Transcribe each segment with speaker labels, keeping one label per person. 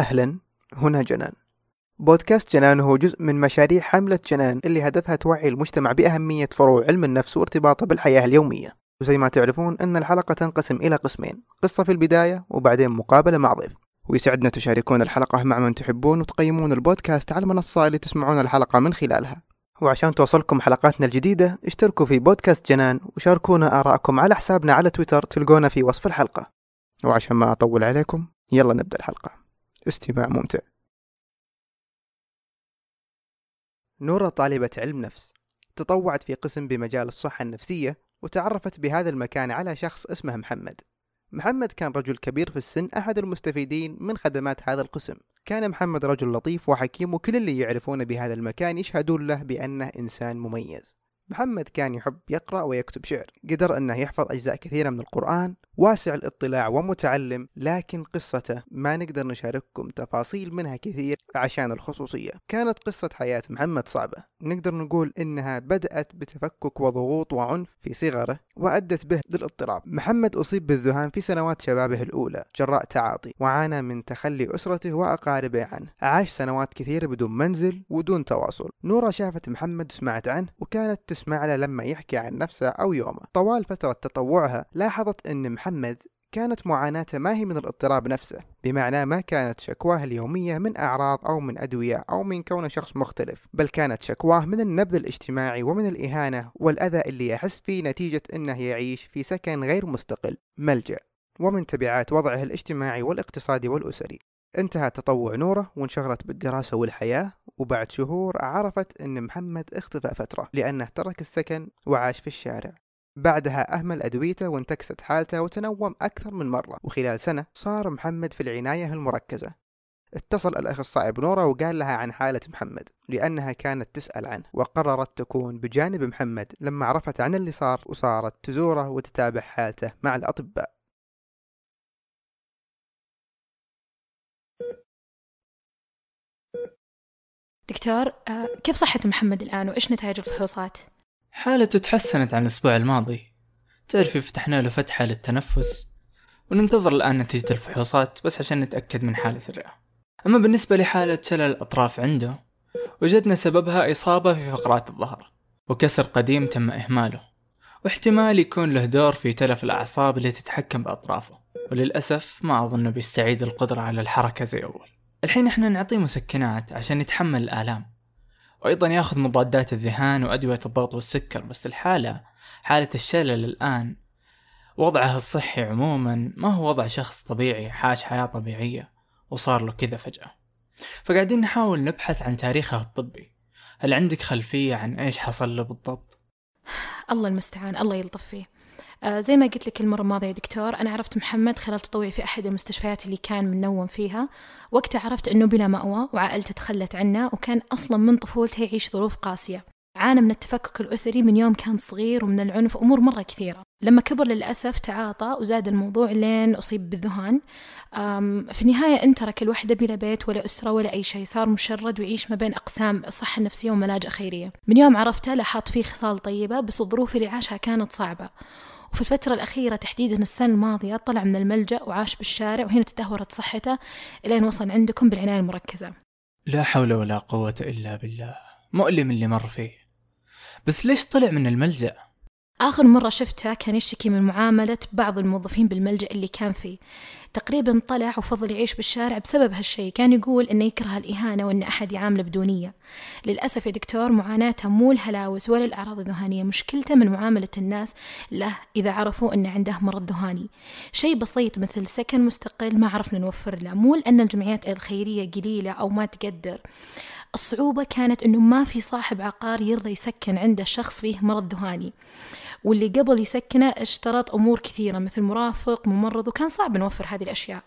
Speaker 1: أهلا. هنا جنان. بودكاست جنان هو جزء من مشاريع حملة جنان اللي هدفها توعي المجتمع بأهمية فروع علم النفس وارتباطه بالحياة اليومية. وزي ما تعرفون أن الحلقة تنقسم إلى قسمين قصة في البداية وبعدين مقابلة مع ضيف. ويسعدنا تشاركون الحلقة مع من تحبون وتقيمون البودكاست على المنصة اللي تسمعون الحلقة من خلالها. وعشان توصلكم حلقاتنا الجديدة اشتركوا في بودكاست جنان وشاركونا آراءكم على حسابنا على تويتر تلقونا في وصف الحلقة. وعشان ما أطول عليكم يلا نبدأ الحلقة. استماع ممتع. نورة طالبة علم نفس تطوعت في قسم بمجال الصحة النفسية وتعرفت بهذا المكان على شخص اسمه محمد. محمد كان رجل كبير في السن أحد المستفيدين من خدمات هذا القسم. كان محمد رجل لطيف وحكيم وكل اللي يعرفونه بهذا المكان يشهدون له بأنه إنسان مميز. محمد كان يحب يقرأ ويكتب شعر. قدر أنه يحفظ أجزاء كثيرة من القرآن. واسع الاطلاع ومتعلم لكن قصته ما نقدر نشارككم تفاصيل منها كثير عشان الخصوصية. كانت قصة حياة محمد صعبة. نقدر نقول إنها بدأت بتفكك وضغوط وعنف في صغره وأدت به للاضطراب. محمد أصيب بالذهان في سنوات شبابه الأولى. جراء تعاطي. وعانى من تخلي أسرته وأقاربه عنه. عاش سنوات كثيرة بدون منزل ودون تواصل. نورا شافت محمد وسمعت عنه وكانت تسمع له لما يحكي عن نفسه أو يومه. طوال فترة تطوعها لاحظت أن محمد كانت معاناته ما هي من الاضطراب نفسه بمعنى ما كانت شكواه اليومية من أعراض أو من أدوية أو من كونه شخص مختلف بل كانت شكواه من النبذ الاجتماعي ومن الإهانة والأذى اللي يحس فيه نتيجة أنه يعيش في سكن غير مستقل ملجأ ومن تبعات وضعه الاجتماعي والاقتصادي والأسري. انتهى تطوع نوره وانشغلت بالدراسة والحياة وبعد شهور عرفت أن محمد اختفى فترة لأنه ترك السكن وعاش في الشارع. بعدها أهمل أدويته وانتكست حالته وتنوم أكثر من مرة وخلال سنة صار محمد في العناية المركزة. اتصل الأخصائي بنورة وقال لها عن حالة محمد لأنها كانت تسأل عنه وقررت تكون بجانب محمد لما عرفت عن اللي صار وصارت تزوره وتتابع حالته مع الأطباء.
Speaker 2: دكتور آه، كيف صحة محمد الآن وإيش نتائج الفحوصات؟
Speaker 3: حالته تحسنت عن الأسبوع الماضي. تعرفي فتحنا له فتحة للتنفس وننتظر الآن نتيجة الفحوصات بس عشان نتأكد من حالة الرئة. أما بالنسبة لحالة شلل الأطراف عنده وجدنا سببها إصابة في فقرات الظهر وكسر قديم تم إهماله واحتمال يكون له دور في تلف الأعصاب اللي تتحكم بأطرافه وللأسف ما أظنه بيستعيد القدرة على الحركة زي أول. الحين إحنا نعطيه مسكنات عشان يتحمل الآلام. وأيضا يأخذ مضادات الذهان وأدوية الضغط والسكر بس الحالة حالة الشلل الآن وضعه الصحي عموما ما هو وضع شخص طبيعي حاش حياة طبيعية وصار له كذا فجأة. فقاعدين نحاول نبحث عن تاريخه الطبي. هل عندك خلفية عن إيش حصل له بالضبط؟
Speaker 2: الله المستعان الله يلطف فيه. زي ما قلت لك المرة الماضية دكتور أنا عرفت محمد خلال تطوعي في أحد المستشفيات اللي كان منوم فيها. وقتها عرفت أنه بلا مأوى وعائلته تخلت عنه وكان أصلا من طفولته يعيش ظروف قاسية. عانى من التفكك الأسري من يوم كان صغير ومن العنف أمور مرة كثيرة. لما كبر للأسف تعاطى وزاد الموضوع لين أصيب بالذهان. في النهاية أن ترك الوحدة بلا بيت ولا أسرة ولا أي شيء صار مشرد ويعيش ما بين أقسام الصحة النفسية وملاجئ خيرية. من يوم عرفته لاحظت فيه خصال طيبة بس الظروف اللي عاشها كانت صعبة. وفي الفترة الأخيرة تحديدا السنة الماضية طلع من الملجأ وعاش بالشارع وهنا تدهورت صحته إلين وصل عندكم بالعناية المركزة.
Speaker 3: لا حول ولا قوة إلا بالله. مؤلم اللي مر فيه. بس ليش طلع من الملجأ؟
Speaker 2: آخر مرة شفته كان يشتكي من معاملة بعض الموظفين بالملجأ اللي كان فيه. تقريبا طلع وفضل يعيش بالشارع بسبب هالشيء. كان يقول إنه يكره الإهانة وان أحد يعامله بدونية. للأسف يا دكتور معاناته مو الهلاوس ولا الأعراض الذهانية. مشكلته من معاملة الناس له إذا عرفوا أن عنده مرض ذهاني. شيء بسيط مثل سكن مستقل ما عرفنا نوفر له. مو لأن الجمعيات الخيرية قليلة أو ما تقدر. الصعوبة كانت أنه ما في صاحب عقار يرضى يسكن عنده شخص فيه مرض ذهاني. واللي قبل يسكنه اشترط أمور كثيرة مثل مرافق ممرض وكان صعب نوفر هذه الأشياء.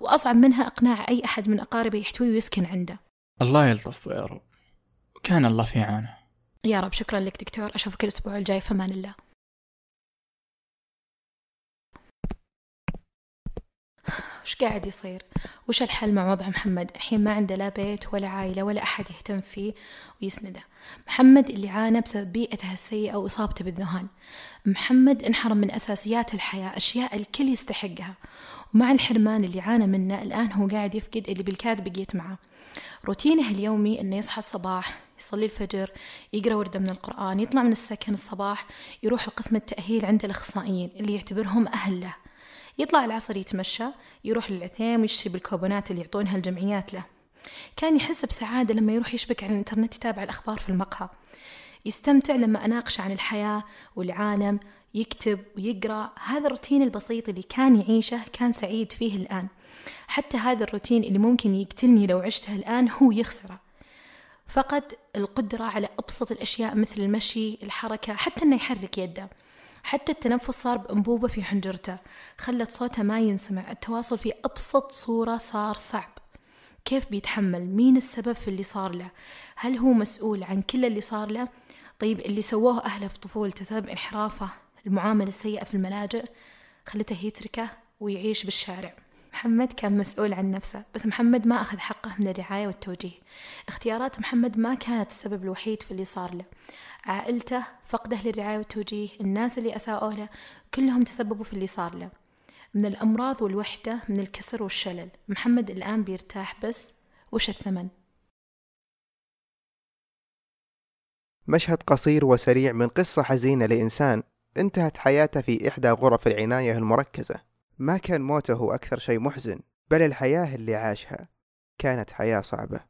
Speaker 2: وأصعب منها إقناع أي أحد من أقاربه يحتوي ويسكن عنده.
Speaker 3: الله يلطف يا رب. وكان الله في عونه.
Speaker 2: يا رب شكرا لك دكتور. أشوفك الأسبوع الجاي. في أمان الله. وش قاعد يصير؟ وش الحل مع وضع محمد؟ الحين ما عنده لا بيت ولا عائلة ولا أحد يهتم فيه ويسنده. محمد اللي عانى بسبب بيئته السيئة وإصابته بالذهان. محمد انحرم من أساسيات الحياة أشياء الكل يستحقها. ومع الحرمان اللي عانى منه الآن هو قاعد يفقد اللي بالكاد بقيت معه روتينه اليومي أنه يصحى الصباح يصلي الفجر يقرأ وردة من القرآن يطلع من السكن الصباح يروح لقسم التأهيل عند الأخصائيين اللي يعتبرهم أهل له يطلع العصر يتمشى يروح للعثيم ويشتري بالكوبونات اللي يعطونها الجمعيات له. كان يحس بسعادة لما يروح يشبك على الإنترنت يتابع الأخبار في المقهى. يستمتع لما أناقش عن الحياة والعالم يكتب ويقرأ. هذا الروتين البسيط اللي كان يعيشه كان سعيد فيه الآن. حتى هذا الروتين اللي ممكن يقتلني لو عشته الآن هو يخسره. فقد القدرة على أبسط الأشياء مثل المشي الحركة حتى أنه يحرك يده. حتى التنفس صار بأنبوبة في حنجرته خلت صوته ما ينسمع التواصل في أبسط صورة صار صعب. كيف بيتحمل؟ مين السبب في اللي صار له؟ هل هو مسؤول عن كل اللي صار له؟ طيب اللي سووه أهله في طفولته سبب انحرافه المعاملة السيئة في الملاجئ خلته يتركه ويعيش بالشارع. محمد كان مسؤول عن نفسه بس محمد ما أخذ حقه من الرعاية والتوجيه. اختيارات محمد ما كانت السبب الوحيد في اللي صار له. عائلته فقده للرعاية والتوجيه الناس اللي أساءوا له كلهم تسببوا في اللي صار له. من الأمراض والوحدة من الكسر والشلل. محمد الآن بيرتاح بس وش الثمن؟
Speaker 1: مشهد قصير وسريع من قصة حزينة لإنسان انتهت حياته في إحدى غرف العناية المركزة. ما كان موته أكثر شيء محزن بل الحياة اللي عاشها كانت حياة صعبة.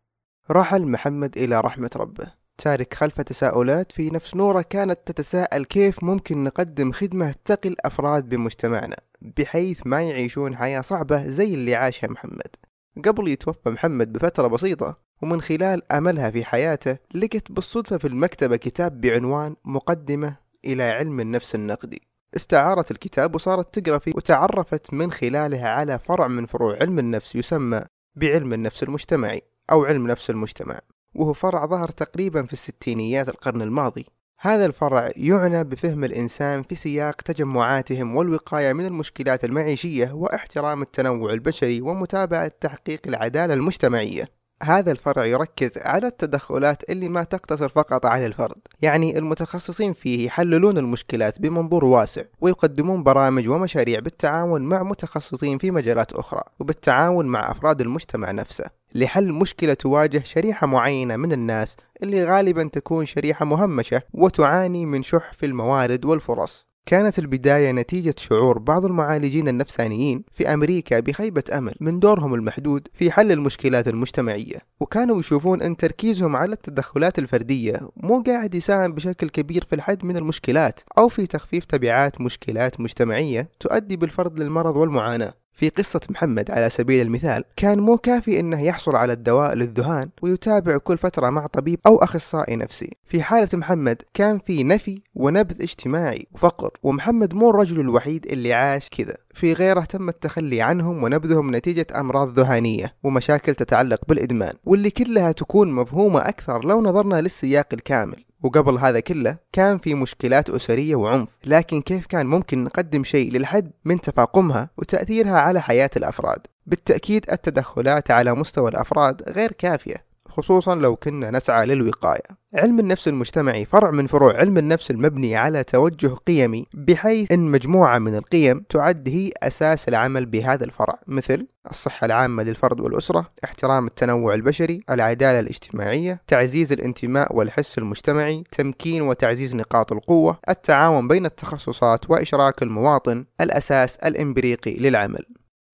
Speaker 1: رحل محمد إلى رحمة ربه. تارك خلف تساؤلات في نفس نورة كانت تتساءل كيف ممكن نقدم خدمة تقي الأفراد بمجتمعنا بحيث ما يعيشون حياة صعبة زي اللي عاشها محمد. قبل يتوفى محمد بفترة بسيطة ومن خلال أملها في حياته لقت بالصدفة في المكتبة كتاب بعنوان مقدمة إلى علم النفس النقدي. استعارت الكتاب وصارت تقرأ فيه وتعرفت من خلالها على فرع من فروع علم النفس يسمى بعلم النفس المجتمعي أو علم نفس المجتمع وهو فرع ظهر تقريبا في الستينيات القرن الماضي. هذا الفرع يعنى بفهم الإنسان في سياق تجمعاتهم والوقاية من المشكلات المعيشية واحترام التنوع البشري ومتابعة تحقيق العدالة المجتمعية. هذا الفرع يركز على التدخلات اللي ما تقتصر فقط على الفرد. يعني المتخصصين فيه يحللون المشكلات بمنظور واسع ويقدمون برامج ومشاريع بالتعاون مع متخصصين في مجالات أخرى وبالتعاون مع أفراد المجتمع نفسه لحل مشكلة تواجه شريحة معينة من الناس اللي غالبا تكون شريحة مهمشة وتعاني من شح في الموارد والفرص. كانت البداية نتيجة شعور بعض المعالجين النفسانيين في أمريكا بخيبة أمل من دورهم المحدود في حل المشكلات المجتمعية وكانوا يشوفون أن تركيزهم على التدخلات الفردية مو قاعد يساهم بشكل كبير في الحد من المشكلات أو في تخفيف تبعات مشكلات مجتمعية تؤدي بالفرد للمرض والمعاناة. في قصة محمد على سبيل المثال كان مو كافي إنه يحصل على الدواء للذهان ويتابع كل فترة مع طبيب أو أخصائي نفسي. في حالة محمد كان في نفي ونبذ اجتماعي وفقر ومحمد مو الرجل الوحيد اللي عاش كذا. في غيره تم التخلي عنهم ونبذهم نتيجة أمراض ذهانية ومشاكل تتعلق بالإدمان واللي كلها تكون مفهومة أكثر لو نظرنا للسياق الكامل. وقبل هذا كله كان في مشكلات أسرية وعنف لكن كيف كان ممكن نقدم شيء للحد من تفاقمها وتأثيرها على حياة الأفراد؟ بالتأكيد التدخلات على مستوى الأفراد غير كافية. خصوصا لو كنا نسعى للوقاية. علم النفس المجتمعي فرع من فروع علم النفس المبني على توجه قيمي بحيث أن مجموعة من القيم تعد هي أساس العمل بهذا الفرع. مثل الصحة العامة للفرد والأسرة احترام التنوع البشري العدالة الاجتماعية تعزيز الانتماء والحس المجتمعي تمكين وتعزيز نقاط القوة التعاون بين التخصصات وإشراك المواطن الأساس الإمبريقي للعمل.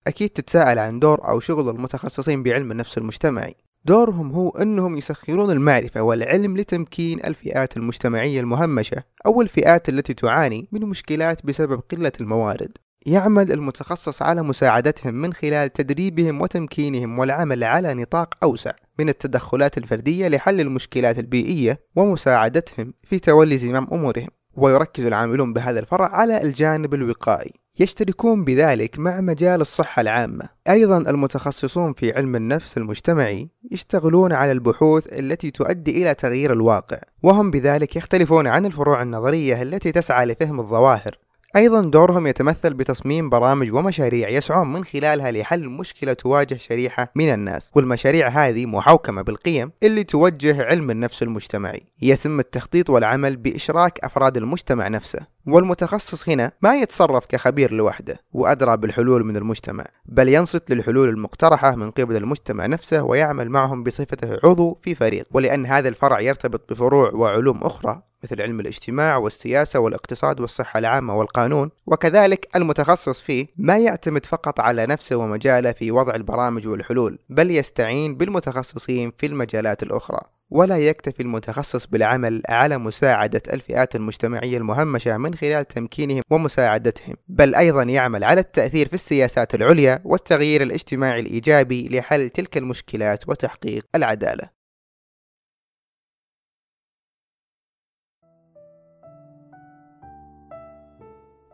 Speaker 1: أكيد تتساءل عن دور أو شغل المتخصصين بعلم النفس المجتمعي. دورهم هو أنهم يسخرون المعرفة والعلم لتمكين الفئات المجتمعية المهمشة أو الفئات التي تعاني من مشكلات بسبب قلة الموارد. يعمل المتخصص على مساعدتهم من خلال تدريبهم وتمكينهم والعمل على نطاق أوسع من التدخلات الفردية لحل المشكلات البيئية ومساعدتهم في تولي زمام أمورهم. ويركز العاملون بهذا الفرع على الجانب الوقائي. يشتركون بذلك مع مجال الصحة العامة. أيضا المتخصصون في علم النفس المجتمعي يشتغلون على البحوث التي تؤدي إلى تغيير الواقع وهم بذلك يختلفون عن الفروع النظرية التي تسعى لفهم الظواهر. أيضا دورهم يتمثل بتصميم برامج ومشاريع يسعون من خلالها لحل مشكلة تواجه شريحة من الناس والمشاريع هذه محوكمة بالقيم اللي توجه علم النفس المجتمعي. يتم التخطيط والعمل بإشراك أفراد المجتمع نفسه والمتخصص هنا ما يتصرف كخبير لوحده وأدرى بالحلول من المجتمع بل ينصت للحلول المقترحة من قبل المجتمع نفسه ويعمل معهم بصفته عضو في فريق. ولأن هذا الفرع يرتبط بفروع وعلوم أخرى مثل علم الاجتماع والسياسة والاقتصاد والصحة العامة والقانون وكذلك المتخصص فيه ما يعتمد فقط على نفسه ومجاله في وضع البرامج والحلول بل يستعين بالمتخصصين في المجالات الأخرى. ولا يكتفي المتخصص بالعمل على مساعدة الفئات المجتمعية المهمشة من خلال تمكينهم ومساعدتهم بل أيضا يعمل على التأثير في السياسات العليا والتغيير الاجتماعي الإيجابي لحل تلك المشكلات وتحقيق العدالة.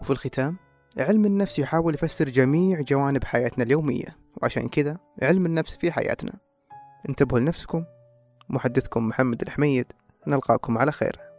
Speaker 1: وفي الختام علم النفس يحاول يفسر جميع جوانب حياتنا اليومية وعشان كذا علم النفس في حياتنا. انتبهوا لنفسكم. محدثكم محمد الحميد. نلقاكم على خير.